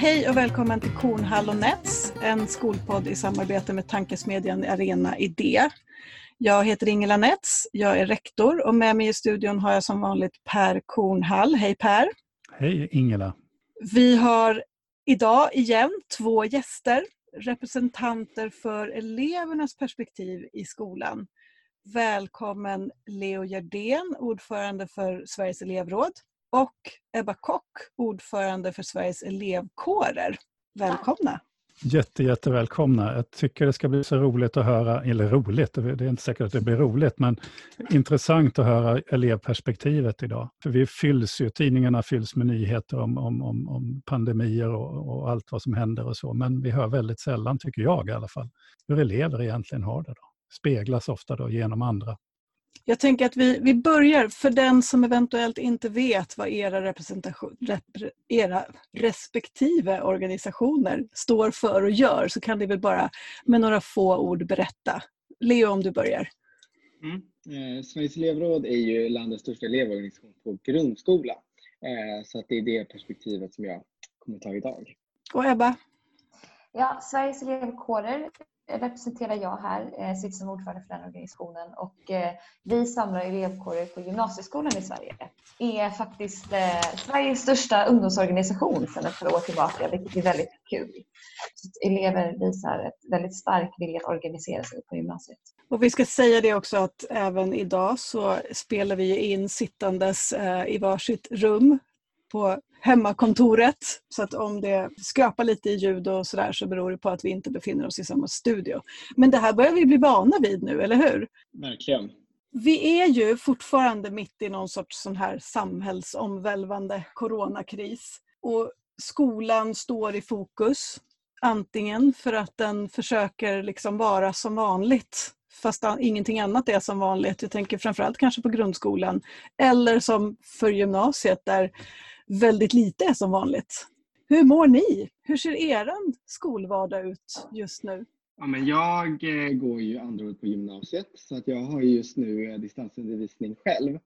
Hej och välkommen till Kornhall och Nets, en skolpodd i samarbete med tankesmedjan Arena Idé. Jag heter Ingela Nets, jag är rektor och med mig i studion har jag som vanligt Per Kornhall. Hej Per! Hej Ingela! Vi har idag igen två gäster, representanter för elevernas perspektiv i skolan. Välkommen Leo Gerdén, ordförande för Sveriges elevråd och Ebba Kock, ordförande för Sveriges elevkårer. Välkomna! Jätte, jättevälkomna. Jag tycker det ska bli så roligt att höra, eller roligt, det är inte säkert att det blir roligt, men intressant att höra elevperspektivet idag. För vi fylls ju, tidningarna fylls med nyheter om, om, om, om pandemier och, och, allt vad som händer och så, men vi hör väldigt sällan, tycker jag i alla fall, hur elever egentligen har det. Då. Speglas ofta då genom andra. Jag tänker att vi, vi börjar, för den som eventuellt inte vet vad era, representation, rep, era respektive organisationer står för och gör så kan ni väl bara med några få ord berätta. Leo, om du börjar. Mm. Eh, Sveriges elevråd är ju landets största elevorganisation på grundskola. Eh, så att det är det perspektivet som jag kommer ta idag. Och Ebba? Ja, Sveriges elevkårer representerar jag här, eh, sitter som ordförande för den organisationen och eh, vi samlar elevkårer på gymnasieskolan i Sverige. Det är faktiskt eh, Sveriges största ungdomsorganisation sedan ett par år tillbaka, vilket är väldigt kul. Så elever visar ett väldigt stark vilja att organisera sig på gymnasiet. Och vi ska säga det också att även idag så spelar vi in sittandes eh, i varsitt rum på hemmakontoret. Så att om det skrapar lite i ljud och sådär så beror det på att vi inte befinner oss i samma studio. Men det här börjar vi bli vana vid nu, eller hur? Verkligen. Vi är ju fortfarande mitt i någon sorts sån här samhällsomvälvande coronakris. Och skolan står i fokus. Antingen för att den försöker liksom vara som vanligt fast ingenting annat är som vanligt. Jag tänker framförallt kanske på grundskolan. Eller som för gymnasiet där väldigt lite är som vanligt. Hur mår ni? Hur ser er skolvardag ut just nu? Ja, men jag eh, går ju andra året på gymnasiet så att jag har just nu eh, distansundervisning själv.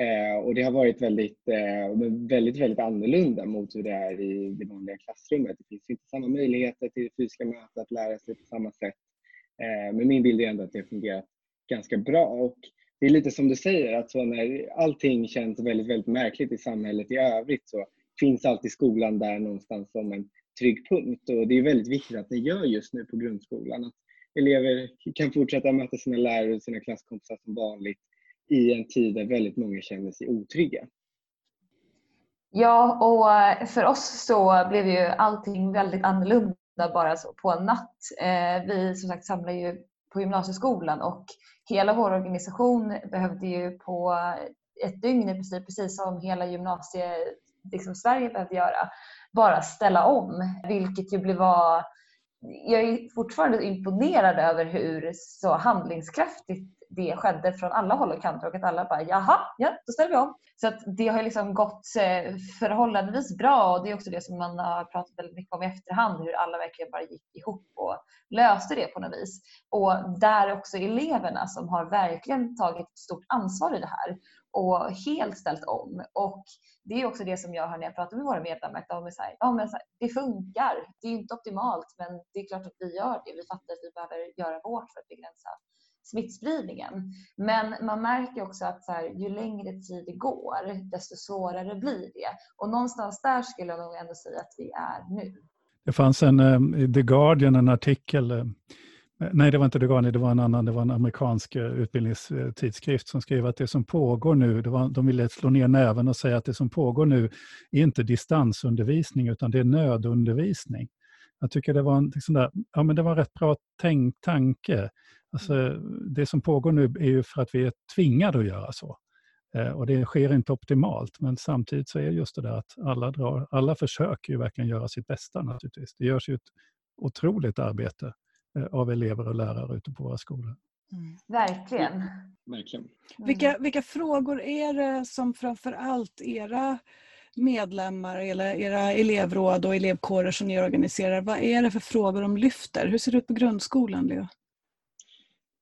Eh, och det har varit väldigt, eh, väldigt, väldigt annorlunda mot hur det är i det vanliga klassrummet. Det finns inte samma möjligheter till fysiska möten, att lära sig på samma sätt. Eh, men min bild är ändå att det har fungerat ganska bra. Och det är lite som du säger, att så när allting känns väldigt, väldigt märkligt i samhället i övrigt så finns alltid skolan där någonstans som en trygg punkt. Och det är väldigt viktigt att det gör just nu på grundskolan. Att elever kan fortsätta möta sina lärare och sina klasskompisar som vanligt i en tid där väldigt många känner sig otrygga. Ja, och för oss så blev ju allting väldigt annorlunda bara så på en natt. Eh, vi som sagt samlar ju på gymnasieskolan och hela vår organisation behövde ju på ett dygn i princip, precis som hela gymnasie liksom Sverige behövde göra, bara ställa om. Vilket ju blev jag är fortfarande imponerad över hur så handlingskraftigt det skedde från alla håll och kanter och att alla bara jaha, ja då ställer vi om. Så att det har liksom gått eh, förhållandevis bra och det är också det som man har pratat väldigt mycket om i efterhand hur alla verkligen bara gick ihop och löste det på något vis. Och där också eleverna som har verkligen tagit stort ansvar i det här och helt ställt om. Och det är också det som jag hör när jag pratar med våra medlemmar. Att de är så här, ja, men så här, det funkar. Det är inte optimalt men det är klart att vi gör det. Vi fattar att vi behöver göra vårt för att begränsa smittspridningen. Men man märker också att så här, ju längre tid det går, desto svårare blir det. Och någonstans där skulle jag nog ändå säga att vi är nu. Det fanns en, eh, i The Guardian, en artikel eh, Nej, det var inte The Guardian, det var en annan, det var en amerikansk eh, utbildningstidskrift som skrev att det som pågår nu, det var, de ville slå ner näven och säga att det som pågår nu är inte distansundervisning utan det är nödundervisning. Jag tycker det var en, liksom där, ja, men det var en rätt bra tänk, tanke. Alltså, det som pågår nu är ju för att vi är tvingade att göra så. Eh, och det sker inte optimalt, men samtidigt så är just det där att alla, drar, alla försöker ju verkligen göra sitt bästa naturligtvis. Det görs ju ett otroligt arbete eh, av elever och lärare ute på våra skolor. Mm. Verkligen. Verkligen. Mm. Vilka, vilka frågor är det som framför allt era medlemmar eller era elevråd och elevkårer som ni organiserar, vad är det för frågor de lyfter? Hur ser det ut på grundskolan, Leo?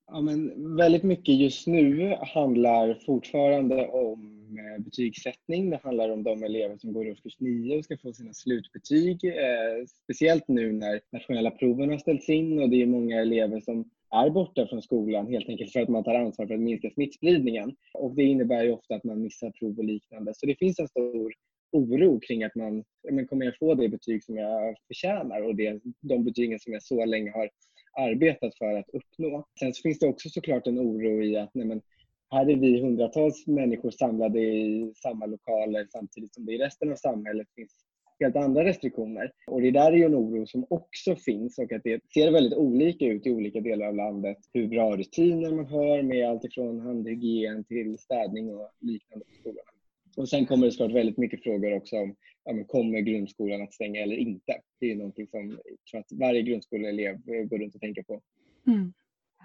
Ja, men väldigt mycket just nu handlar fortfarande om eh, betygssättning. Det handlar om de elever som går i årskurs 9 och ska få sina slutbetyg. Eh, speciellt nu när nationella proven har ställts in och det är många elever som är borta från skolan helt enkelt för att man tar ansvar för att minska smittspridningen. Och det innebär ju ofta att man missar prov och liknande. Så det finns en stor oro kring att man, men kommer jag få det betyg som jag förtjänar och det, de betygen som jag så länge har arbetat för att uppnå. Sen så finns det också såklart en oro i att nej men, här är vi hundratals människor samlade i samma lokaler samtidigt som det i resten av samhället finns helt andra restriktioner. Och det där är ju en oro som också finns och att det ser väldigt olika ut i olika delar av landet. Hur bra rutiner man har med allt ifrån handhygien till städning och liknande på skolorna. Och sen kommer det såklart väldigt mycket frågor också om ja, men kommer grundskolan att stänga eller inte? Det är någonting som jag tror att varje grundskoleelev går runt och tänker på. Mm.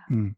Mm.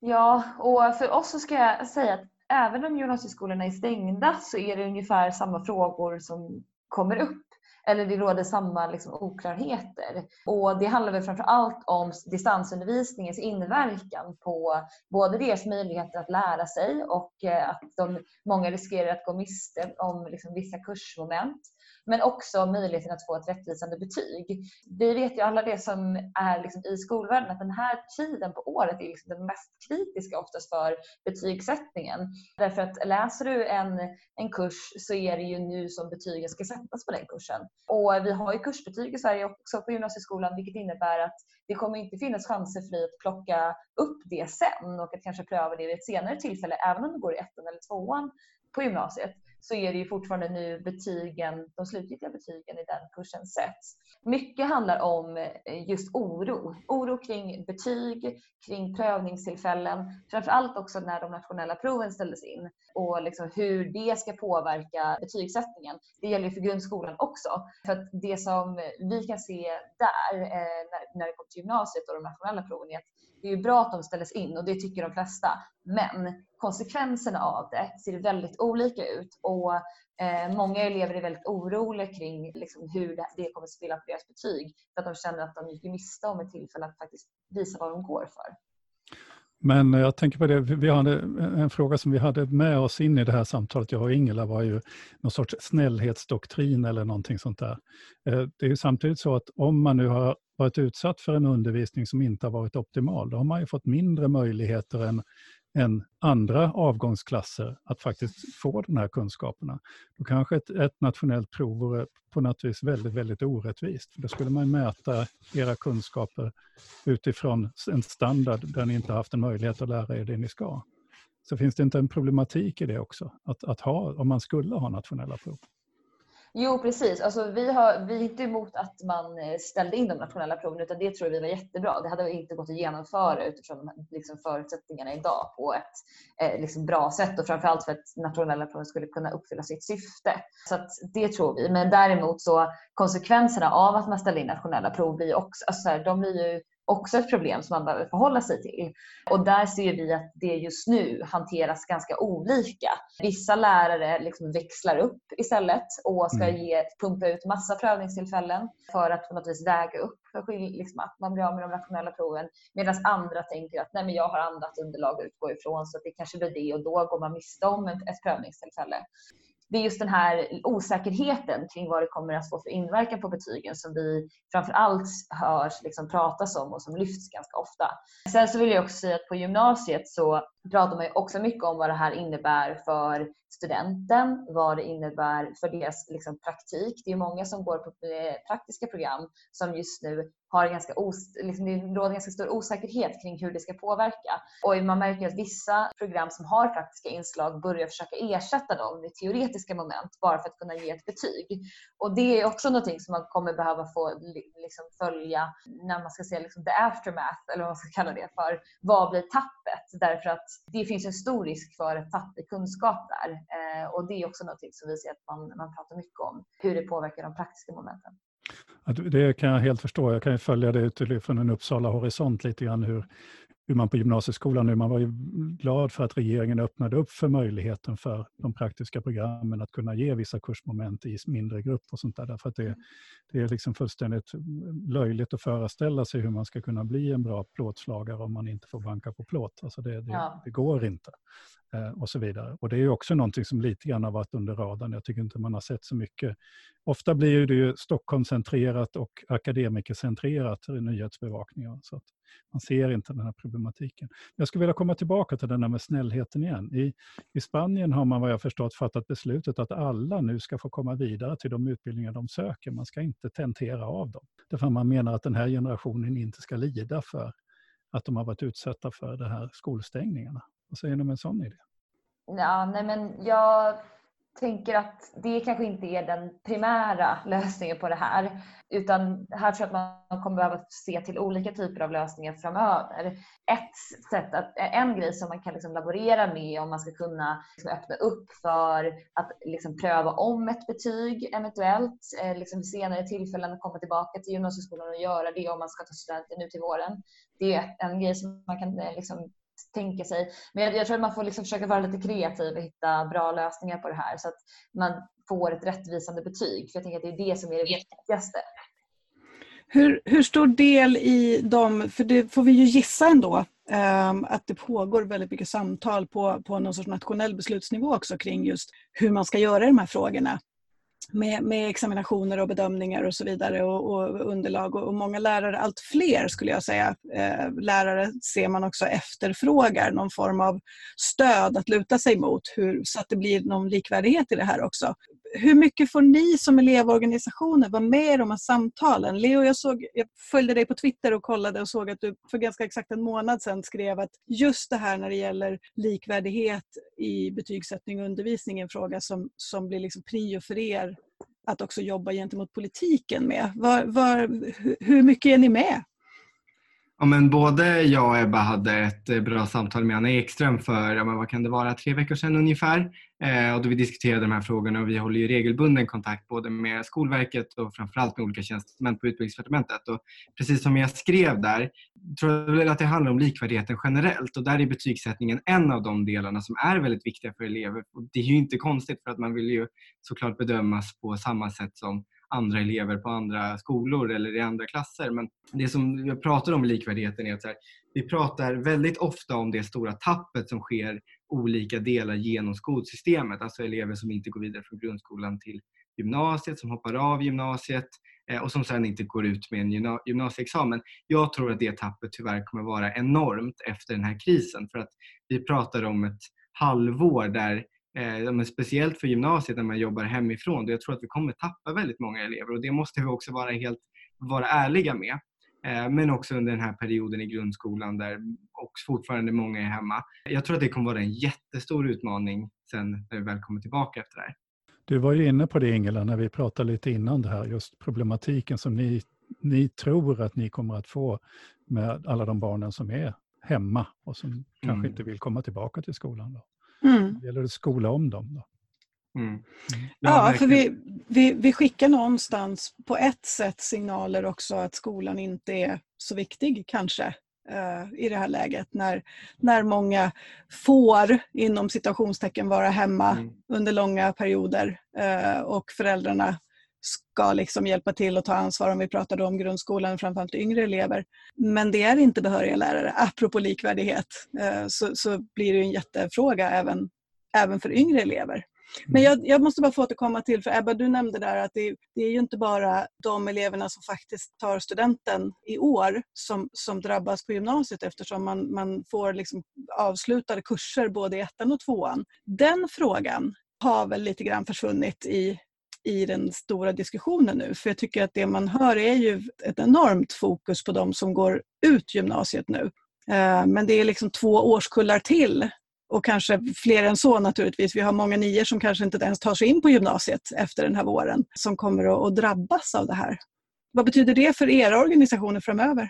Ja, och för oss så ska jag säga att även om gymnasieskolorna är stängda så är det ungefär samma frågor som kommer upp eller det råder samma liksom, oklarheter. Och det handlar väl framför allt om distansundervisningens inverkan på både deras möjligheter att lära sig och eh, att de, många riskerar att gå miste om liksom, vissa kursmoment men också möjligheten att få ett rättvisande betyg. Vi vet ju alla det som är liksom i skolvärlden att den här tiden på året är liksom den mest kritiska oftast för betygssättningen. Därför att läser du en, en kurs så är det ju nu som betygen ska sättas på den kursen. Och vi har ju kursbetyg i Sverige också på gymnasieskolan vilket innebär att det kommer inte finnas chanser för dig att plocka upp det sen och att kanske pröva det vid ett senare tillfälle även om du går i ettan eller tvåan på gymnasiet så är det ju fortfarande nu betygen, de slutgiltiga betygen i den kursen sätts. Mycket handlar om eh, just oro. Oro kring betyg, kring prövningstillfällen. Framförallt också när de nationella proven ställdes in och liksom hur det ska påverka betygssättningen. Det gäller för grundskolan också. För att det som vi kan se där eh, när det kommer till gymnasiet och de nationella proven är att det är bra att de ställdes in och det tycker de flesta. Men konsekvenserna av det ser väldigt olika ut och eh, många elever är väldigt oroliga kring liksom, hur det, det kommer att spela på deras betyg för att de känner att de gick miste om ett tillfälle att faktiskt visa vad de går för. Men eh, jag tänker på det, vi hade en fråga som vi hade med oss in i det här samtalet, jag och Ingela, var ju någon sorts snällhetsdoktrin eller någonting sånt där. Eh, det är ju samtidigt så att om man nu har varit utsatt för en undervisning som inte har varit optimal, då har man ju fått mindre möjligheter än än andra avgångsklasser att faktiskt få de här kunskaperna. Då kanske ett, ett nationellt prov vore på något vis väldigt, väldigt orättvist. Då skulle man mäta era kunskaper utifrån en standard där ni inte haft en möjlighet att lära er det ni ska. Så finns det inte en problematik i det också, att, att ha, om man skulle ha nationella prov? Jo precis, alltså, vi, har, vi är inte emot att man eh, ställde in de nationella proven utan det tror vi var jättebra. Det hade inte gått att genomföra utifrån liksom, förutsättningarna idag på ett eh, liksom, bra sätt och framförallt för att nationella proven skulle kunna uppfylla sitt syfte. Så det tror vi. Men däremot så konsekvenserna av att man ställer in nationella prov blir också, alltså, de blir ju också ett problem som man behöver förhålla sig till. Och där ser vi att det just nu hanteras ganska olika. Vissa lärare liksom växlar upp istället och ska mm. ge, pumpa ut massa prövningstillfällen för att på något vis väga upp för liksom att man blir av med de nationella proven. Medan andra tänker att Nej, men jag har annat underlag att utgå ifrån så det kanske blir det och då går man miste om ett, ett prövningstillfälle det är just den här osäkerheten kring vad det kommer att få för inverkan på betygen som vi framför allt liksom pratas om och som lyfts ganska ofta. Sen så vill jag också säga att på gymnasiet så pratar man ju också mycket om vad det här innebär för studenten, vad det innebär för deras liksom, praktik. Det är många som går på eh, praktiska program som just nu har ganska os liksom, det råder ganska stor osäkerhet kring hur det ska påverka. Och man märker att vissa program som har praktiska inslag börjar försöka ersätta dem med teoretiska moment bara för att kunna ge ett betyg. Och det är också någonting som man kommer behöva få liksom, följa när man ska se liksom, the aftermath, eller vad man ska kalla det för. Vad blir tappet? Därför att det finns en stor risk för ett tapp i kunskap där. Eh, och det är också något som vi ser att man, man pratar mycket om, hur det påverkar de praktiska momenten. Det kan jag helt förstå. Jag kan ju följa det utifrån en Uppsala horisont lite grann hur, hur man på gymnasieskolan nu, man var ju glad för att regeringen öppnade upp för möjligheten för de praktiska programmen att kunna ge vissa kursmoment i mindre grupp och sånt där. Därför att det, det är liksom fullständigt löjligt att föreställa sig hur man ska kunna bli en bra plåtslagare om man inte får banka på plåt. Alltså det, det, ja. det går inte. Eh, och så vidare. Och det är också någonting som lite grann har varit under radarn. Jag tycker inte man har sett så mycket. Ofta blir det ju Stockholmscentrerat och akademikercentrerat i nyhetsbevakningen. Så att man ser inte den här problematiken. Jag skulle vilja komma tillbaka till den där med snällheten igen. I, I Spanien har man vad jag förstått fattat beslutet att alla nu ska få komma vidare till de utbildningar de söker. Man ska inte tentera av dem. Därför man menar att den här generationen inte ska lida för att de har varit utsatta för de här skolstängningarna. Vad säger du om en sån idé? Ja, nej men jag tänker att det kanske inte är den primära lösningen på det här. Utan här tror jag att man kommer behöva se till olika typer av lösningar framöver. Ett sätt att, en grej som man kan liksom laborera med om man ska kunna liksom öppna upp för att liksom pröva om ett betyg eventuellt eh, liksom vid senare tillfällen och komma tillbaka till gymnasieskolan och göra det om man ska ta studenten nu till våren. Det är en grej som man kan eh, liksom tänka sig. Men jag, jag tror att man får liksom försöka vara lite kreativ och hitta bra lösningar på det här så att man får ett rättvisande betyg. För jag tänker att det är det som är det viktigaste. Hur, hur stor del i de, för det får vi ju gissa ändå, um, att det pågår väldigt mycket samtal på, på någon sorts nationell beslutsnivå också kring just hur man ska göra i de här frågorna med, med examinationer och bedömningar och så vidare och, och underlag. Och, och, många lärare, allt fler skulle jag säga, eh, lärare ser man också efterfrågar någon form av stöd att luta sig mot hur, så att det blir någon likvärdighet i det här också. Hur mycket får ni som elevorganisationer vara med i de här samtalen? Leo, jag, såg, jag följde dig på Twitter och kollade och såg att du för ganska exakt en månad sedan skrev att just det här när det gäller likvärdighet i betygssättning och undervisning är en fråga som, som blir liksom prio för er att också jobba gentemot politiken med. Var, var, hur mycket är ni med? Ja, men både jag och Ebba hade ett eh, bra samtal med Anna Ekström för, ja, men vad kan det vara, tre veckor sedan ungefär. Eh, och då vi diskuterade de här frågorna och vi håller ju regelbunden kontakt både med Skolverket och framförallt med olika tjänstemän på Utbildningsdepartementet. Och precis som jag skrev där, tror jag att det handlar om likvärdigheten generellt och där är betygssättningen en av de delarna som är väldigt viktiga för elever. Och det är ju inte konstigt för att man vill ju såklart bedömas på samma sätt som andra elever på andra skolor eller i andra klasser. Men det som jag pratar om likvärdigheten är att här, vi pratar väldigt ofta om det stora tappet som sker olika delar genom skolsystemet. Alltså elever som inte går vidare från grundskolan till gymnasiet, som hoppar av gymnasiet eh, och som sedan inte går ut med en gymnasieexamen. Jag tror att det tappet tyvärr kommer vara enormt efter den här krisen för att vi pratar om ett halvår där eh, men speciellt för gymnasiet när man jobbar hemifrån. Jag tror att vi kommer tappa väldigt många elever och det måste vi också vara helt vara ärliga med. Eh, men också under den här perioden i grundskolan där också fortfarande många är hemma. Jag tror att det kommer vara en jättestor utmaning sen när vi väl kommer tillbaka efter det här. Du var ju inne på det Ingela när vi pratade lite innan det här, just problematiken som ni, ni tror att ni kommer att få med alla de barnen som är hemma och som mm. kanske inte vill komma tillbaka till skolan. Då. Mm. Det gäller att skola om dem. Då. Mm. mm. Ja, för vi, vi, vi skickar någonstans på ett sätt signaler också att skolan inte är så viktig kanske uh, i det här läget när, när många får inom situationstecken vara hemma mm. under långa perioder uh, och föräldrarna ska liksom hjälpa till och ta ansvar om vi pratar om grundskolan, framförallt yngre elever. Men det är inte behöriga lärare. Apropå likvärdighet uh, så, så blir det en jättefråga även, även för yngre elever. Men jag, jag, måste bara få återkomma till, för Ebba du nämnde där att det, det, är ju inte bara de eleverna som faktiskt tar studenten i år som, som drabbas på gymnasiet eftersom man, man får liksom avslutade kurser både i ettan och tvåan. Den frågan har väl lite grann försvunnit i, i den stora diskussionen nu. För jag tycker att det man hör är ju ett enormt fokus på de som går ut gymnasiet nu. Eh, men det är liksom två årskullar till och kanske fler än så naturligtvis. Vi har många nior som kanske inte ens tar sig in på gymnasiet efter den här våren som kommer att drabbas av det här. Vad betyder det för era organisationer framöver?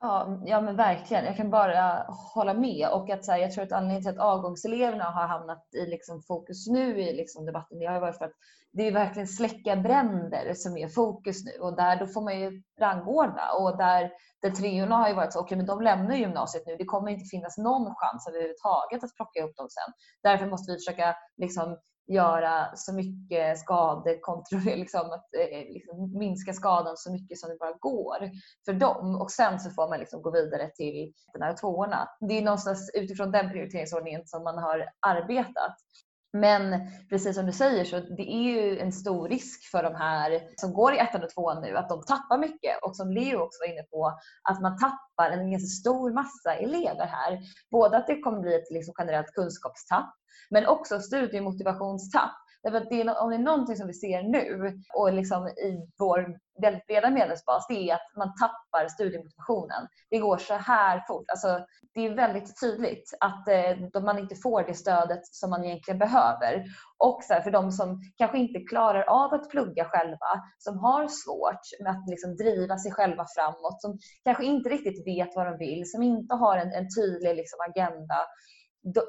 Ja, ja men verkligen. Jag kan bara hålla med. Och att, så här, jag tror att anledningen till att avgångseleverna har hamnat i liksom, fokus nu i liksom, debatten det har varit för att det är verkligen släcka bränder som är fokus nu och där då får man ju rangordna och där, där treorna har ju varit så, okej okay, men de lämnar gymnasiet nu, det kommer inte finnas någon chans överhuvudtaget att plocka upp dem sen. Därför måste vi försöka liksom göra så mycket skadekontroll, liksom att eh, liksom minska skadan så mycket som det bara går för dem. Och sen så får man liksom gå vidare till de här tvåorna. Det är någonstans utifrån den prioriteringsordningen som man har arbetat. Men precis som du säger så det är ju en stor risk för de här som går i ettan och tvåan nu att de tappar mycket och som Leo också var inne på att man tappar en ganska stor massa elever här. Både att det kommer bli ett liksom generellt kunskapstapp men också studiemotivationstapp. Därför att det är, om det är någonting som vi ser nu och liksom i vår väldigt breda medlemsbas, det är att man tappar studiemotivationen. Det går så här fort. Alltså, det är väldigt tydligt att eh, man inte får det stödet som man egentligen behöver. Och så här, för de som kanske inte klarar av att plugga själva, som har svårt med att liksom driva sig själva framåt, som kanske inte riktigt vet vad de vill, som inte har en, en tydlig liksom, agenda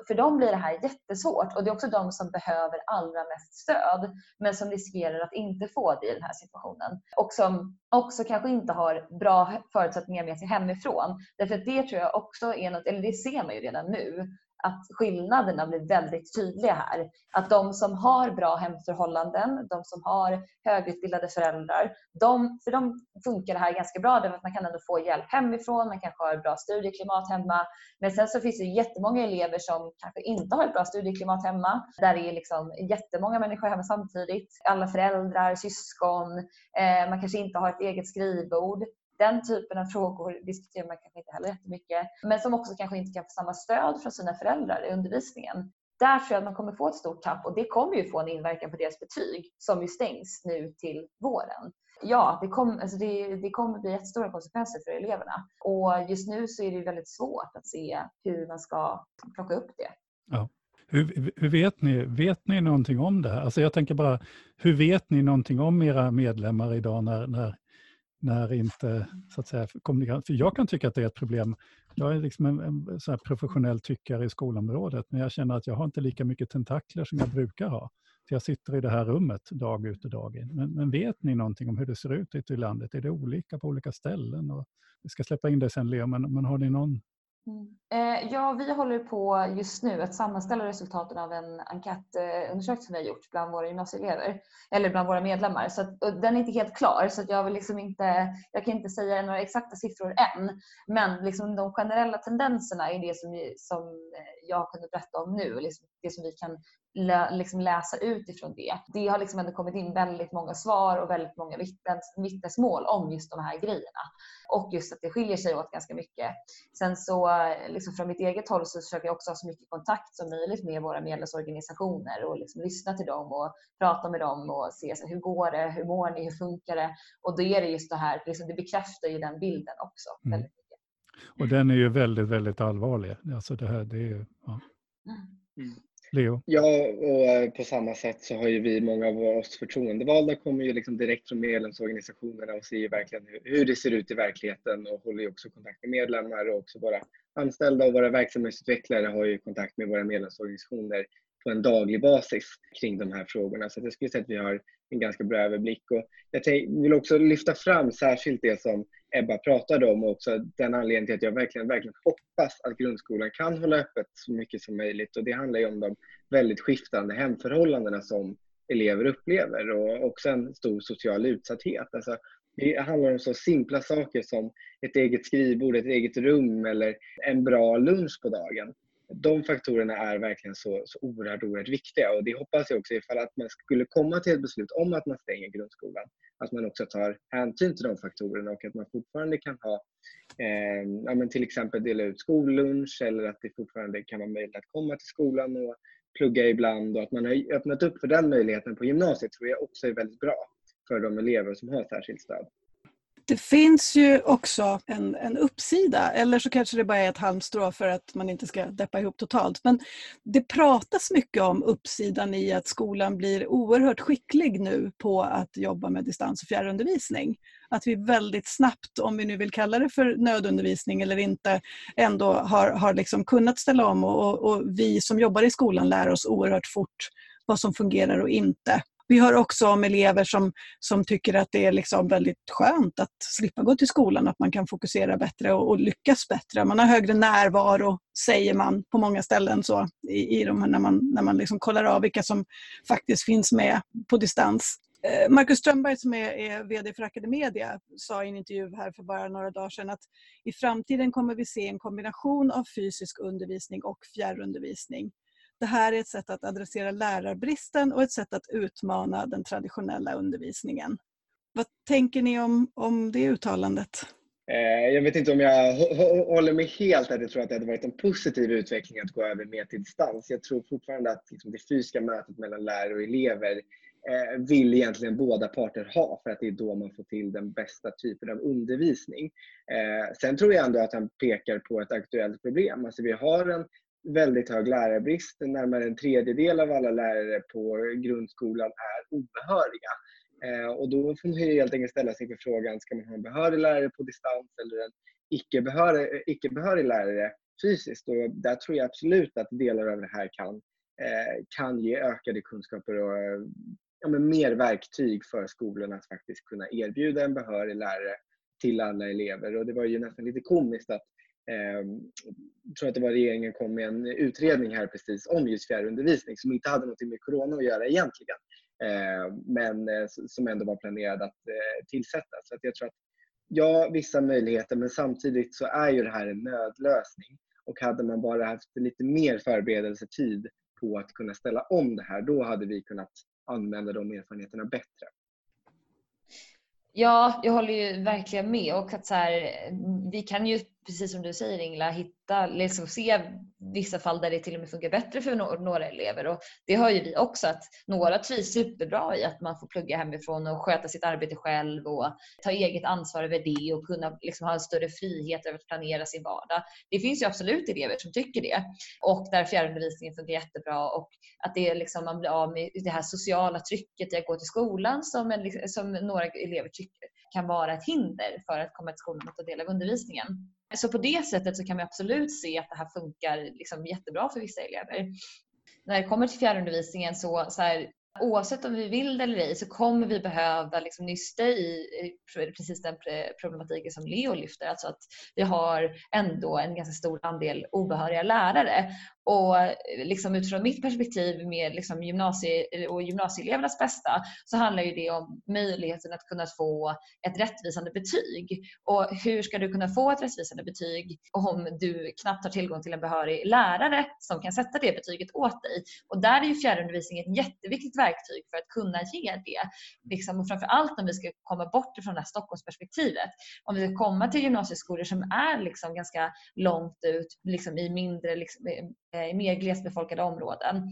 för dem blir det här jättesvårt och det är också de som behöver allra mest stöd men som riskerar att inte få det i den här situationen. Och som också kanske inte har bra förutsättningar med sig hemifrån. Därför att det tror jag också är något, eller det ser man ju redan nu, att skillnaderna blir väldigt tydliga här. Att de som har bra hemförhållanden, de som har högutbildade föräldrar, de, för dem funkar det här ganska bra därför att man kan ändå få hjälp hemifrån, man kanske har ett bra studieklimat hemma. Men sen så finns det jättemånga elever som kanske inte har ett bra studieklimat hemma, där det är liksom jättemånga människor hemma samtidigt. Alla föräldrar, syskon, eh, man kanske inte har ett eget skrivbord den typen av frågor diskuterar man kanske inte heller jättemycket. Men som också kanske inte kan få samma stöd från sina föräldrar i undervisningen. Där tror jag att man kommer få ett stort tapp och det kommer ju få en inverkan på deras betyg som ju stängs nu till våren. Ja, det, kom, alltså det, det kommer bli jättestora konsekvenser för eleverna och just nu så är det väldigt svårt att se hur man ska plocka upp det. Ja. Hur, hur, vet, ni, vet ni någonting om det här? Alltså jag tänker bara, hur vet ni någonting om era medlemmar idag när, när när inte så att säga, kommunikation... För jag kan tycka att det är ett problem. Jag är liksom en, en så professionell tyckare i skolområdet, men jag känner att jag har inte lika mycket tentakler som jag brukar ha. Så jag sitter i det här rummet dag ut och dag in. Men, men vet ni någonting om hur det ser ut ute i landet? Är det olika på olika ställen? Och vi ska släppa in det sen, Leo, men, men har ni någon Mm. Eh, ja, vi håller på just nu att sammanställa resultaten av en enkätundersökning som vi har gjort bland våra gymnasieelever, eller bland våra medlemmar. Så att, den är inte helt klar så jag, vill liksom inte, jag kan inte säga några exakta siffror än. Men liksom de generella tendenserna är det som, som jag har kunnat berätta om nu, liksom det som vi kan lä, liksom läsa utifrån det. Det har liksom ändå kommit in väldigt många svar och väldigt många vittnes, vittnesmål om just de här grejerna. Och just att det skiljer sig åt ganska mycket. Sen så liksom från mitt eget håll så försöker jag också ha så mycket kontakt som möjligt med våra medlemsorganisationer och liksom lyssna till dem och prata med dem och se så hur går det, hur mår ni, hur funkar det? Och då är det just det här, liksom det bekräftar ju den bilden också. Mm. Väldigt mycket. Och den är ju väldigt, väldigt allvarlig. Alltså det här, det är ju, ja. Mm. Leo? Ja, och eh, på samma sätt så har ju vi, många av oss förtroendevalda, kommer ju liksom direkt från medlemsorganisationerna och ser ju verkligen hur det ser ut i verkligheten och håller ju också kontakt med medlemmar och också våra anställda och våra verksamhetsutvecklare har ju kontakt med våra medlemsorganisationer på en daglig basis kring de här frågorna. Så jag skulle säga att vi har en ganska bra överblick. Och jag vill också lyfta fram särskilt det som Ebba pratade om och också den anledningen till att jag verkligen, verkligen hoppas att grundskolan kan hålla öppet så mycket som möjligt. Och det handlar ju om de väldigt skiftande hemförhållandena som elever upplever och också en stor social utsatthet. Alltså, det handlar om så simpla saker som ett eget skrivbord, ett eget rum eller en bra lunch på dagen de faktorerna är verkligen så, så oerhört, oerhört viktiga och det hoppas jag också ifall att man skulle komma till ett beslut om att man stänger grundskolan, att man också tar hänsyn till de faktorerna och att man fortfarande kan ha eh, ja, men till exempel dela ut skollunch eller att det fortfarande kan vara möjligt att komma till skolan och plugga ibland och att man har öppnat upp för den möjligheten på gymnasiet tror jag också är väldigt bra för de elever som har särskilt stöd. Det finns ju också en, en uppsida, eller så kanske det bara är ett halmstrå för att man inte ska deppa ihop totalt. Men det pratas mycket om uppsidan i att skolan blir oerhört skicklig nu på att jobba med distans och fjärrundervisning. att vi väldigt snabbt, om vi nu vill kalla det för nödundervisning eller inte, ändå har, har liksom kunnat ställa om och, och vi som jobbar i skolan lär oss oerhört fort vad som fungerar och inte. Vi hör också om elever som, som tycker att det är liksom väldigt skönt att slippa gå till skolan, att man kan fokusera bättre och, och lyckas bättre. Man har högre närvaro, säger man på många ställen så, i, i de här, när man, när man liksom kollar av vilka som faktiskt finns med på distans. Eh, Marcus Strömberg som är, är, VD för Academedia sa i en intervju här för bara några dagar sedan att i framtiden kommer vi se en kombination av fysisk undervisning och fjärrundervisning. Det här är ett sätt att adressera lärarbristen och ett sätt att utmana den traditionella undervisningen. Vad tänker ni om, om det uttalandet? Eh, jag vet inte om jag håller med helt att jag tror att det hade varit en positiv utveckling att gå över mer till distans. Jag tror fortfarande att liksom det fysiska mötet mellan lärare och elever eh, vill egentligen båda parter ha för att det är då man får till den bästa typen av undervisning. Eh, sen tror jag ändå att han pekar på ett aktuellt problem. Alltså vi har en väldigt hög lärarbrist. Närmare en tredjedel av alla lärare på grundskolan är obehöriga. Eh, och då får man helt enkelt ställa sig inför frågan, ska man ha en behörig lärare på distans eller en icke-behörig, icke-behörig lärare fysiskt? Och där tror jag absolut att delar av det här kan, eh, kan ge ökade kunskaper och ja, men mer verktyg för skolorna att faktiskt kunna erbjuda en behörig lärare till alla elever. Och det var ju nästan lite komiskt att Ehm, jag tror att det var regeringen kom med en utredning här precis om just fjärrundervisning som inte hade något med corona att göra egentligen. Ehm, men eh, som ändå var planerad att eh, tillsättas. Så att jag tror att ja, vissa möjligheter men samtidigt så är ju det här en nödlösning. Och hade man bara haft lite mer förberedelsetid på att kunna ställa om det här, då hade vi kunnat använda de erfarenheterna bättre. Ja, jag håller ju verkligen med och att så här, vi kan ju precis som du säger Ingela, hitta, liksom se vissa fall där det till och med funkar bättre för några elever. Och det hör ju vi också att några trivs superbra i att man får plugga hemifrån och sköta sitt arbete själv och ta eget ansvar över det och kunna liksom ha en större frihet över att planera sin vardag. Det finns ju absolut elever som tycker det och där fjärrundervisningen funkar jättebra och att det är liksom, man blir av med det här sociala trycket i att gå till skolan som, en, liksom, som några elever tycker kan vara ett hinder för att komma till skolan och ta del av undervisningen. Så på det sättet så kan vi absolut se att det här funkar liksom jättebra för vissa elever. När det kommer till fjärrundervisningen så, så här, oavsett om vi vill det eller ej så kommer vi behöva liksom nysta i precis den problematiken som Leo lyfter. Alltså att vi har ändå en ganska stor andel obehöriga lärare och eh, liksom utifrån mitt perspektiv med liksom gymnasie eh, och gymnasieelevernas bästa så handlar ju det om möjligheten att kunna få ett rättvisande betyg. Och hur ska du kunna få ett rättvisande betyg om du knappt har tillgång till en behörig lärare som kan sätta det betyget åt dig? Och där är ju fjärrundervisning ett jätteviktigt verktyg för att kunna ge det. Liksom, och framförallt om vi ska komma bort ifrån det här Stockholmsperspektivet. Om vi ska komma till gymnasieskolor som är liksom ganska långt ut liksom i mindre liksom, Eh, i mer glesbefolkade områden.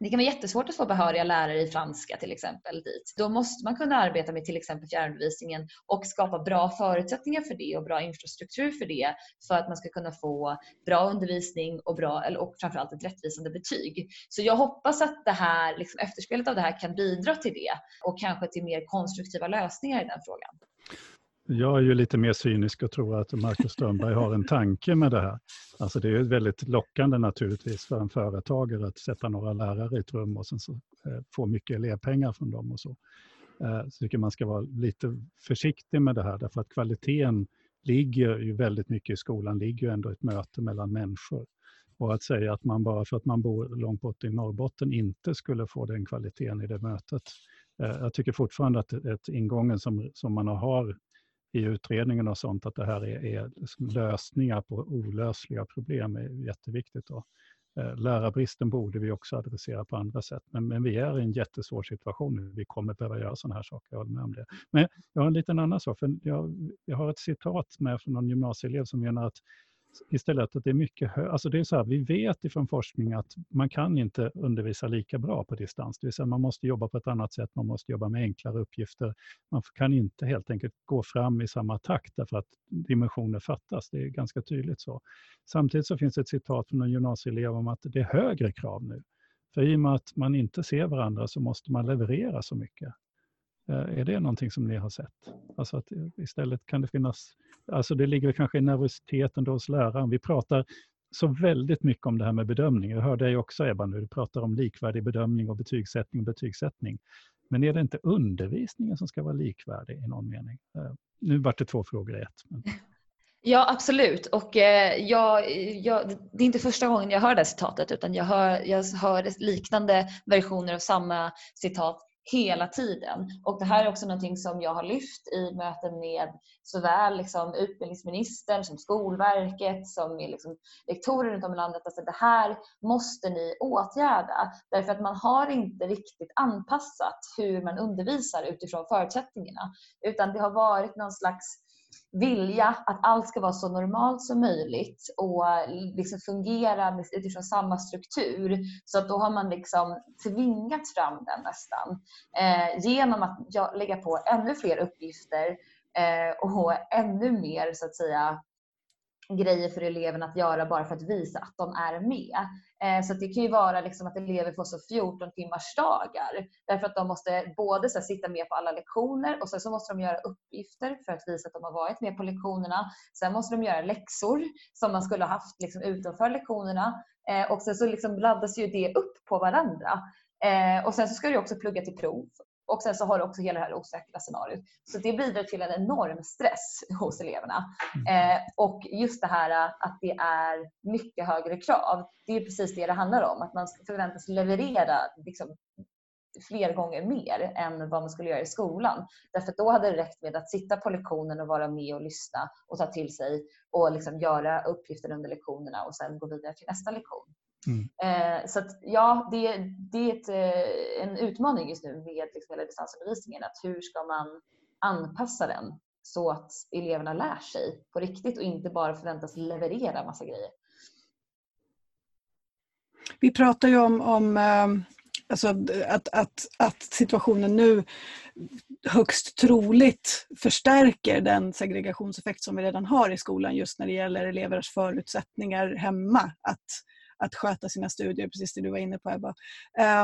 Det kan vara jättesvårt att få behöriga lärare i franska till exempel dit. Då måste man kunna arbeta med till exempel fjärrundervisningen och skapa bra förutsättningar för det och bra infrastruktur för det för att man ska kunna få bra undervisning och, bra, och framförallt ett rättvisande betyg. Så jag hoppas att det här, liksom efterspelet av det här kan bidra till det och kanske till mer konstruktiva lösningar i den frågan. Jag är ju lite mer cynisk och tror att Marcus Strömberg har en tanke med det här. Alltså det är väldigt lockande naturligtvis för en företagare att sätta några lärare i ett rum och sen så, eh, få mycket elevpengar från dem och så. Eh, så jag tycker man ska vara lite försiktig med det här därför att kvaliteten ligger ju väldigt mycket i skolan, ligger ju ändå ett möte mellan människor. Och att säga att man bara för att man bor långt bort i Norrbotten inte skulle få den kvaliteten i det mötet. Eh, jag tycker fortfarande att ett ingången som, som man har i utredningen och sånt att det här är, är liksom lösningar på olösliga problem är jätteviktigt. Då. Eh, lärarbristen borde vi också adressera på andra sätt, men, men vi är i en jättesvår situation nu. Vi kommer behöva göra sådana här saker, jag håller med om det. Men jag har en liten annan sak, för jag, jag har ett citat med från någon gymnasieelev som menar att istället att det är mycket hö- alltså det är så här, Vi vet ifrån forskning att man kan inte undervisa lika bra på distans. Det vill säga man måste jobba på ett annat sätt, man måste jobba med enklare uppgifter. Man kan inte helt enkelt gå fram i samma takt därför att dimensioner fattas. Det är ganska tydligt så. Samtidigt så finns det ett citat från en gymnasieelev om att det är högre krav nu. För i och med att man inte ser varandra så måste man leverera så mycket. Eh, är det någonting som ni har sett? Alltså att eh, istället kan det finnas, alltså det ligger kanske i nervositeten då hos läraren. Vi pratar så väldigt mycket om det här med bedömning. Jag hör dig också Ebba nu, du pratar om likvärdig bedömning och betygssättning och betygssättning. Men är det inte undervisningen som ska vara likvärdig i någon mening? Eh, nu vart det två frågor i ett. Men... Ja, absolut. Och eh, jag, jag, det är inte första gången jag hör det citatet utan jag hör, jag hör liknande versioner av samma citat hela tiden. Och det här är också någonting som jag har lyft i möten med såväl liksom utbildningsministern som Skolverket som liksom rektorer runt om i landet. Alltså det här måste ni åtgärda därför att man har inte riktigt anpassat hur man undervisar utifrån förutsättningarna utan det har varit någon slags vilja att allt ska vara så normalt som möjligt och eh, liksom fungera utifrån samma struktur. Så att då har man liksom tvingat fram den nästan eh, genom att lägga på ännu fler uppgifter eh, och ännu mer så att säga grejer för eleverna att göra bara för att visa att de är med. Eh, så det kan ju vara liksom att elever får så 14 timmars dagar därför att de måste både så sitta med på alla lektioner och sen så måste de göra uppgifter för att visa att de har varit med på lektionerna. Sen måste de göra läxor som man skulle ha haft liksom utanför lektionerna eh, och sen så liksom laddas ju det upp på varandra. Eh, och sen så ska du också plugga till prov och sen så har du också hela det här osäkra scenariot. Så det bidrar till en enorm stress hos eleverna. Mm. Eh, och just det här att det är mycket högre krav. Det är precis det det handlar om. Att man förväntas leverera liksom, fler gånger mer än vad man skulle göra i skolan. Därför att då hade det räckt med att sitta på lektionen och vara med och lyssna och ta till sig och liksom göra uppgifter under lektionerna och sen gå vidare till nästa lektion. Mm. Eh, så att, ja, det, det är ett, eh, en utmaning just nu med liksom hela distansundervisningen. Att hur ska man anpassa den så att eleverna lär sig på riktigt och inte bara förväntas leverera massa grejer. Vi pratar ju om, om eh, alltså att, att, att situationen nu högst troligt förstärker den segregationseffekt som vi redan har i skolan just när det gäller elevers förutsättningar hemma att att sköta sina studier, precis det du var inne på Ebba.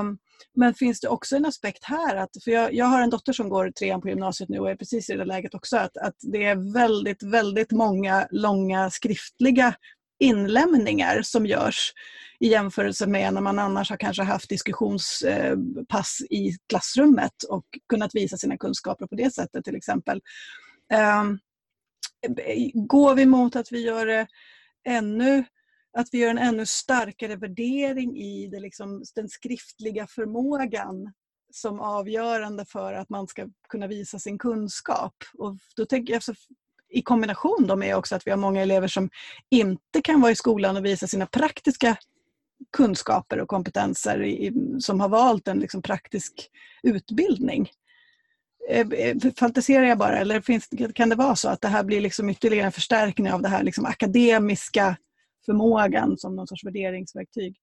Um, men finns det också en aspekt här, att, för jag, jag har en dotter som går trean på gymnasiet nu och är precis i det läget också, att, att det är väldigt, väldigt många långa skriftliga inlämningar som görs i jämförelse med när man annars har kanske haft diskussionspass eh, i klassrummet och kunnat visa sina kunskaper på det sättet till exempel. Um, går vi mot att vi gör det ännu att vi gör en ännu starkare värdering i det, liksom, den skriftliga förmågan som avgörande för att man ska kunna visa sin kunskap. Och då tänker jag, alltså, I kombination då med också att vi har många elever som inte kan vara i skolan och visa sina praktiska kunskaper och kompetenser i, som har valt en liksom praktisk utbildning. Eh, eh, fantiserar jag bara eller finns, kan det vara så att det här blir liksom ytterligare en förstärkning av det här liksom akademiska förmågan som någon sorts värderingsverktyg?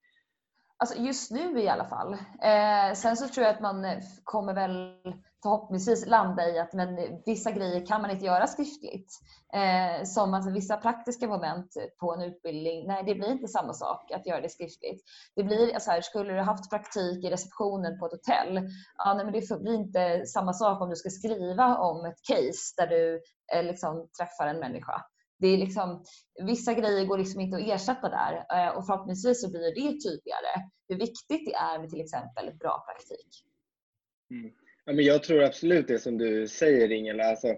Alltså just nu i alla fall. Eh, sen så tror jag att man eh, kommer väl förhoppningsvis landa i att men eh, vissa grejer kan man inte göra skriftligt. Eh, som alltså vissa praktiska moment på en utbildning, nej det blir inte samma sak att göra det skriftligt. Det blir så här, skulle du haft praktik i receptionen på ett hotell, ja, nej, men det blir inte samma sak om du ska skriva om ett case där du eh, liksom träffar en människa det är liksom, vissa grejer går liksom inte att ersätta där eh, och förhoppningsvis så blir det tydligare hur viktigt det är med till exempel bra praktik. Mm. Ja, men jag tror absolut det som du säger Ingela. Alltså,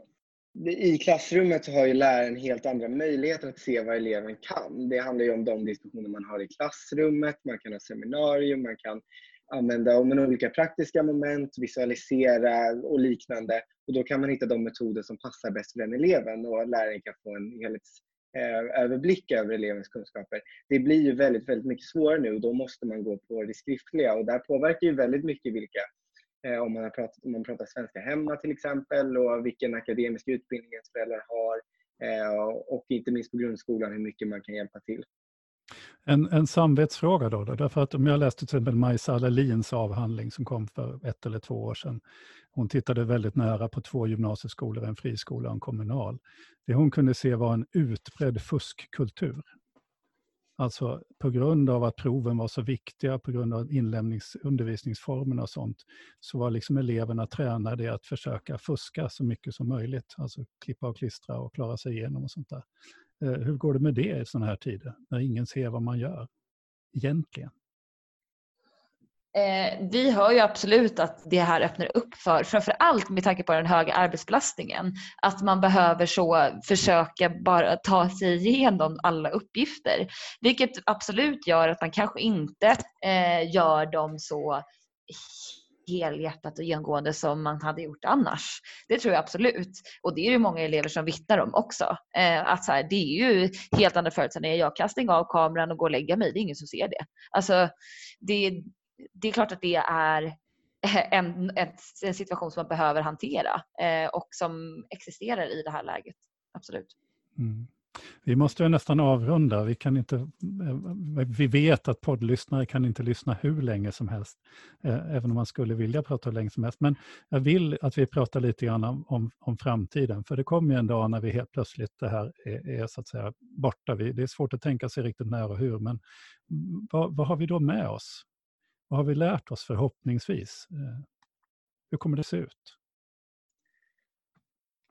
I klassrummet så har ju läraren helt andra möjligheter att se vad eleven kan. Det handlar ju om de diskussioner man har i klassrummet, man kan ha seminarium, man kan använda om olika praktiska moment, visualisera och liknande. Och då kan man hitta de metoder som passar bäst för den eleven och läraren kan få en helhetsöverblick eh, över elevens kunskaper. Det blir ju väldigt, väldigt mycket svårare nu och då måste man gå på det skriftliga och där påverkar ju väldigt mycket vilka eh, om man, har pratat, om man pratar svenska hemma till exempel och vilken akademisk utbildning ens föräldrar har eh, och inte minst på grundskolan hur mycket man kan hjälpa till. En, en samvetsfråga då, då, därför att om jag läste till exempel Majsa Alalins avhandling som kom för ett eller två år sedan. Hon tittade väldigt nära på två gymnasieskolor, en friskola och en kommunal. Det hon kunde se var en utbredd fuskkultur. Alltså på grund av att proven var så viktiga, på grund av inlämnings undervisningsformerna och sånt, så var liksom eleverna tränade i att försöka fuska så mycket som möjligt. Alltså klippa och klistra och klara sig igenom och sånt där. Eh, hur går det med det i sådana här tider, när ingen ser vad man gör egentligen? Eh, vi hör ju absolut att det här öppnar upp för, framför allt med tanke på den höga arbetsbelastningen, att man behöver så försöka bara ta sig igenom alla uppgifter. Vilket absolut gör att man kanske inte eh, gör dem så helhjärtat och genomgående som man hade gjort annars. Det tror jag absolut. Och det är det många elever som vittnar om också. Eh, att så här, det är ju helt andra förutsättningar. Jag kan stänga av kameran och gå och lägga mig. Det är ingen som ser det. Alltså, det, det är klart att det är en, en, situation som man behöver hantera eh, och som existerar i det här läget. Absolut. Mm. Vi måste nästan avrunda. Vi, kan inte, vi vet att poddlyssnare kan inte lyssna hur länge som helst, eh, även om man skulle vilja prata hur länge som helst. Men jag vill att vi pratar lite grann om, om, framtiden, för det kommer ju en dag när vi helt plötsligt, det här är, är så att säga borta. Vi, det är svårt att tänka sig riktigt när och hur, men vad, vad har vi då med oss? Vad har vi lärt oss förhoppningsvis? Eh, hur kommer det se ut?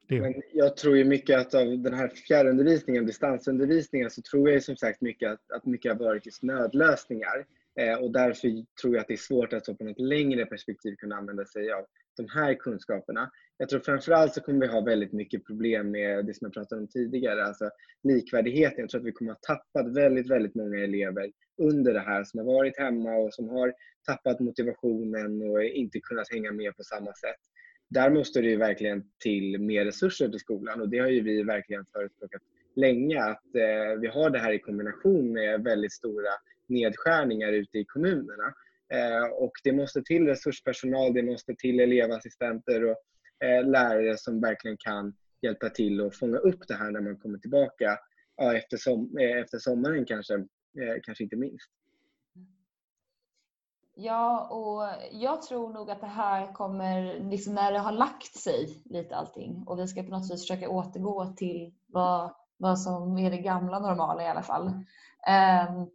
Det. Men jag tror ju mycket att av den här fjärrundervisningen, distansundervisningen, så tror jag ju som sagt mycket att, att mycket har varit just nödlösningar. Eh, och därför tror jag att det är svårt att så på något längre perspektiv kunna använda sig av de här kunskaperna. Jag tror framförallt så kommer vi ha väldigt mycket problem med det som jag pratade om tidigare, alltså likvärdigheten. Jag tror att vi kommer ha tappat väldigt, väldigt många elever under det här som har varit hemma och som har tappat motivationen och inte kunnat hänga med på samma sätt. Där måste det ju verkligen till mer resurser till skolan och det har ju vi verkligen förespråkat länge att eh, vi har det här i kombination med väldigt stora nedskärningar ute i kommunerna. Eh, och det måste till resurspersonal, det måste till elevassistenter och eh, lärare som verkligen kan hjälpa till och fånga upp det här när man kommer tillbaka ja, efter, som, eh, efter sommaren kanske, eh, kanske inte minst. Ja, och jag tror nog att det här kommer, liksom när det har lagt sig lite allting och vi ska på något vis försöka återgå till vad, vad som är det gamla normala i alla fall. Um,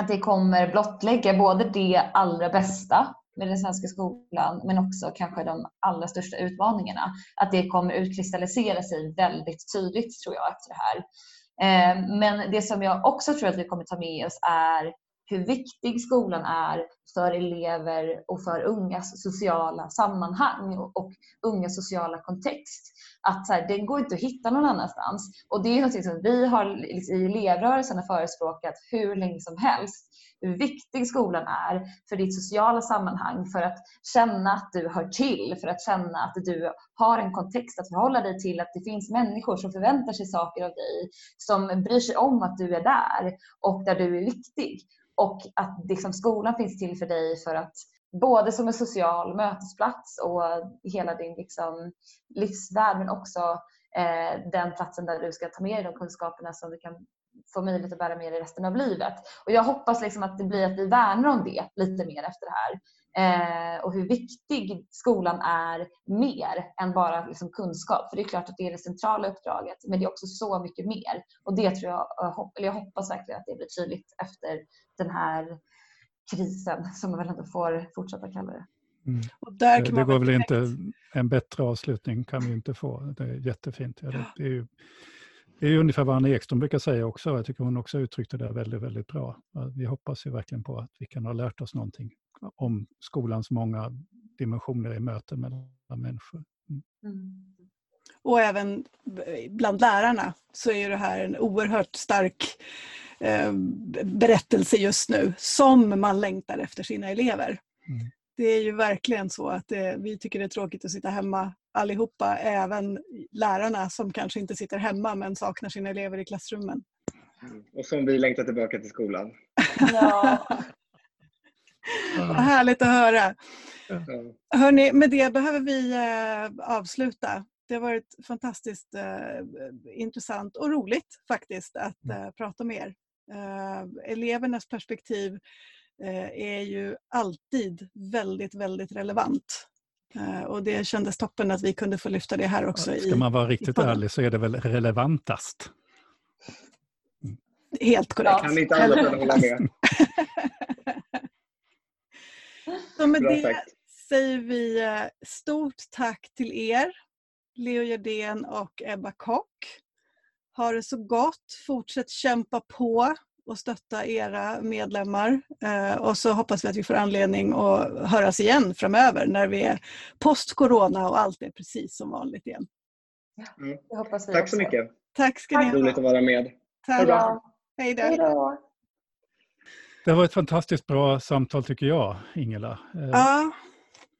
att det kommer blottlägga både det allra bästa med den svenska skolan men också kanske de allra största utmaningarna. Att det kommer utkristallisera sig väldigt tydligt tror jag efter det här. Ehm, men det som jag också tror att vi kommer ta med oss är hur viktig skolan är för elever och för ungas sociala sammanhang och ungas sociala kontext. Att så här, den går inte att hitta någon annanstans. Och det är något som vi har liksom, i elevrörelsen har förespråkat hur länge som helst. Hur viktig skolan är för ditt sociala sammanhang, för att känna att du hör till, för att känna att du har en kontext att förhålla dig till, att det finns människor som förväntar sig saker av dig, som bryr sig om att du är där och där du är viktig. Och att liksom skolan finns till för dig för att både som en social mötesplats och hela din liksom livsvärld men också eh, den platsen där du ska ta med dig de kunskaperna som du kan få möjlighet att bära med dig resten av livet. Och jag hoppas liksom att det blir att vi värnar om det lite mer efter det här. Eh, och hur viktig skolan är mer än bara liksom kunskap. För det är klart att det är det centrala uppdraget men det är också så mycket mer. Och det tror jag, eller jag hoppas verkligen att det blir tydligt efter den här krisen som man väl ändå får fortsätta kalla det. Mm. Och där kan det går väl inte, en bättre avslutning kan vi inte få. Det är jättefint. Ja, det, det, är ju, det är ungefär vad Anna Ekström brukar säga också. Jag tycker hon också uttryckte det väldigt, väldigt bra. Vi hoppas ju verkligen på att vi kan ha lärt oss någonting om skolans många dimensioner i möten mellan människor. Mm. Mm. Och även bland lärarna så är det här en oerhört stark eh, berättelse just nu som man längtar efter sina elever. Mm. Det är ju verkligen så att det, vi tycker det är tråkigt att sitta hemma allihopa, även lärarna som kanske inte sitter hemma men saknar sina elever i klassrummen. Mm. Och som vi längtar tillbaka till skolan. Ja. Vad härligt att höra. Hörni, med det behöver vi eh, avsluta. Det har varit fantastiskt eh, intressant och roligt faktiskt att mm. eh, prata med er. Elevernas perspektiv är ju alltid väldigt, väldigt relevant. Och det kändes toppen att vi kunde få lyfta det här också. Ska man vara riktigt ärlig så är det väl relevantast. Helt korrekt. Kan inte än hålla med. Så med det säger vi eh, stort tack till er, Leo Gerdén och Ebba Kock. Ha det så gott, fortsätt kämpa på och stötta era medlemmar. Eh, och så hoppas vi att vi får anledning att höras igen framöver när vi är post-corona och allt är precis som vanligt igen. Mm. Tack så mycket. Tack ska ni ha. Roligt att vara med. Tack. Hej då. Det var ett fantastiskt bra samtal tycker jag, Ingela. Eh, ja.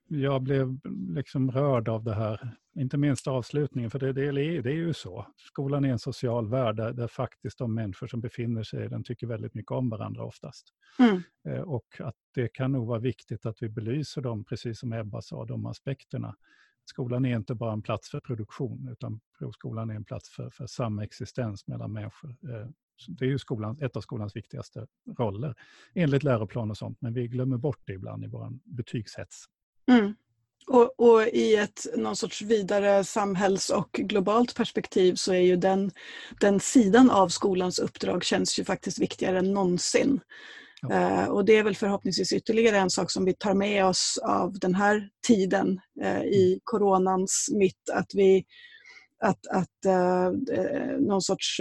Jag blev liksom rörd av det här, inte minst avslutningen, för det, det, det är ju så. Skolan är en social värld där, där, faktiskt de människor som befinner sig i den tycker väldigt mycket om varandra oftast. Mm. Eh, och att det kan nog vara viktigt att vi belyser dem, precis som Ebba sa, de aspekterna. Skolan är inte bara en plats för produktion, utan provskolan är en plats för, för samexistens mellan människor. Eh, det är ju skolan, ett av skolans viktigaste roller, enligt läroplan och sånt, men vi glömmer bort det ibland i vår betygshets. Mm. Och, och, i ett någon sorts vidare samhälls och globalt perspektiv så är ju den, den sidan av skolans uppdrag känns ju faktiskt viktigare än någonsin. Ja. Uh, och det är väl förhoppningsvis ytterligare en sak som vi tar med oss av den här tiden uh, i mm. coronans mitt, att vi att, att uh, någon sorts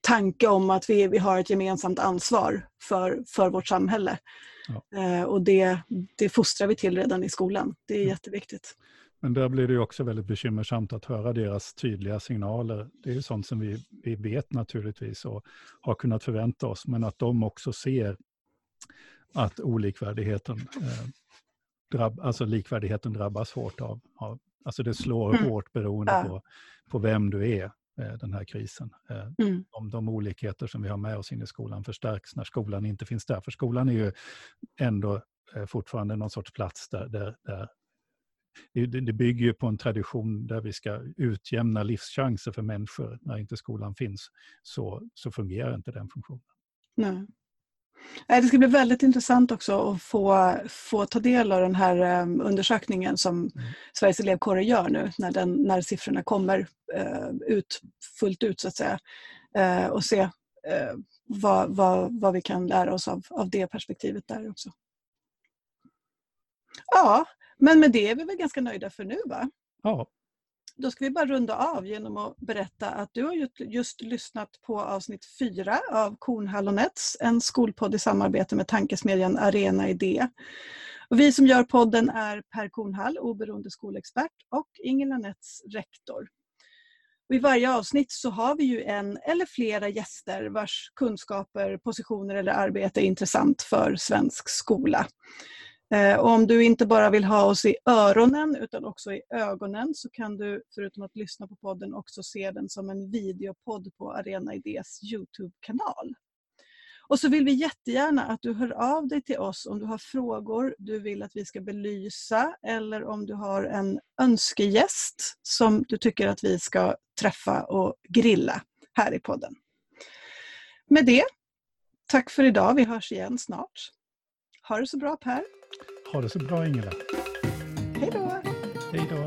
tanke om att vi, vi har ett gemensamt ansvar för, för vårt samhälle. Ja. Eh, och det, det fostrar vi till redan i skolan. Det är mm. jätteviktigt. Men där blir det också väldigt bekymmersamt att höra deras tydliga signaler. Det är ju sånt som vi, vi vet naturligtvis och har kunnat förvänta oss, men att de också ser att olikvärdigheten, eh, drabb, alltså likvärdigheten drabbas hårt av, av alltså det slår mm. hårt beroende ja. på, på vem du är. Eh, den här krisen. Eh, mm. Om de olikheter som vi har med oss in i skolan förstärks när skolan inte finns där. För skolan är ju ändå eh, fortfarande någon sorts plats där, där, där det bygger ju på en tradition där vi ska utjämna livschanser för människor. När inte skolan finns så, så fungerar inte den funktionen. Nej. Det ska bli väldigt intressant också att få, få ta del av den här um, undersökningen som mm. Sveriges elevkårer gör nu när, den, när siffrorna kommer uh, ut fullt ut så att säga. Uh, och se vad, vad, vad vi kan lära oss av, av det perspektivet där också. Ja, men med det är vi väl ganska nöjda för nu va? Ja. Då ska vi bara runda av genom att berätta att du har just lyssnat på avsnitt fyra av Kornhallonets, en skolpodd i samarbete med tankesmedjan Arena Idé. Och vi som gör podden är Per Kornhall, oberoende skolexpert, och Ingela Nets, rektor. Och I varje avsnitt så har vi ju en eller flera gäster vars kunskaper, positioner eller arbete är intressant för svensk skola. Eh, och om du inte bara vill ha oss i öronen utan också i ögonen så kan du förutom att lyssna på podden också se den som en videopodd på Arena Idés Youtube-kanal. Och så vill vi jättegärna att du hör av dig till oss om du har frågor du vill att vi ska belysa eller om du har en önskegäst som du tycker att vi ska träffa och grilla här i podden. Med det, tack för idag. Vi hörs igen snart. Ha det så bra Per. Ha det så bra Ingela. Hej då. Hej då.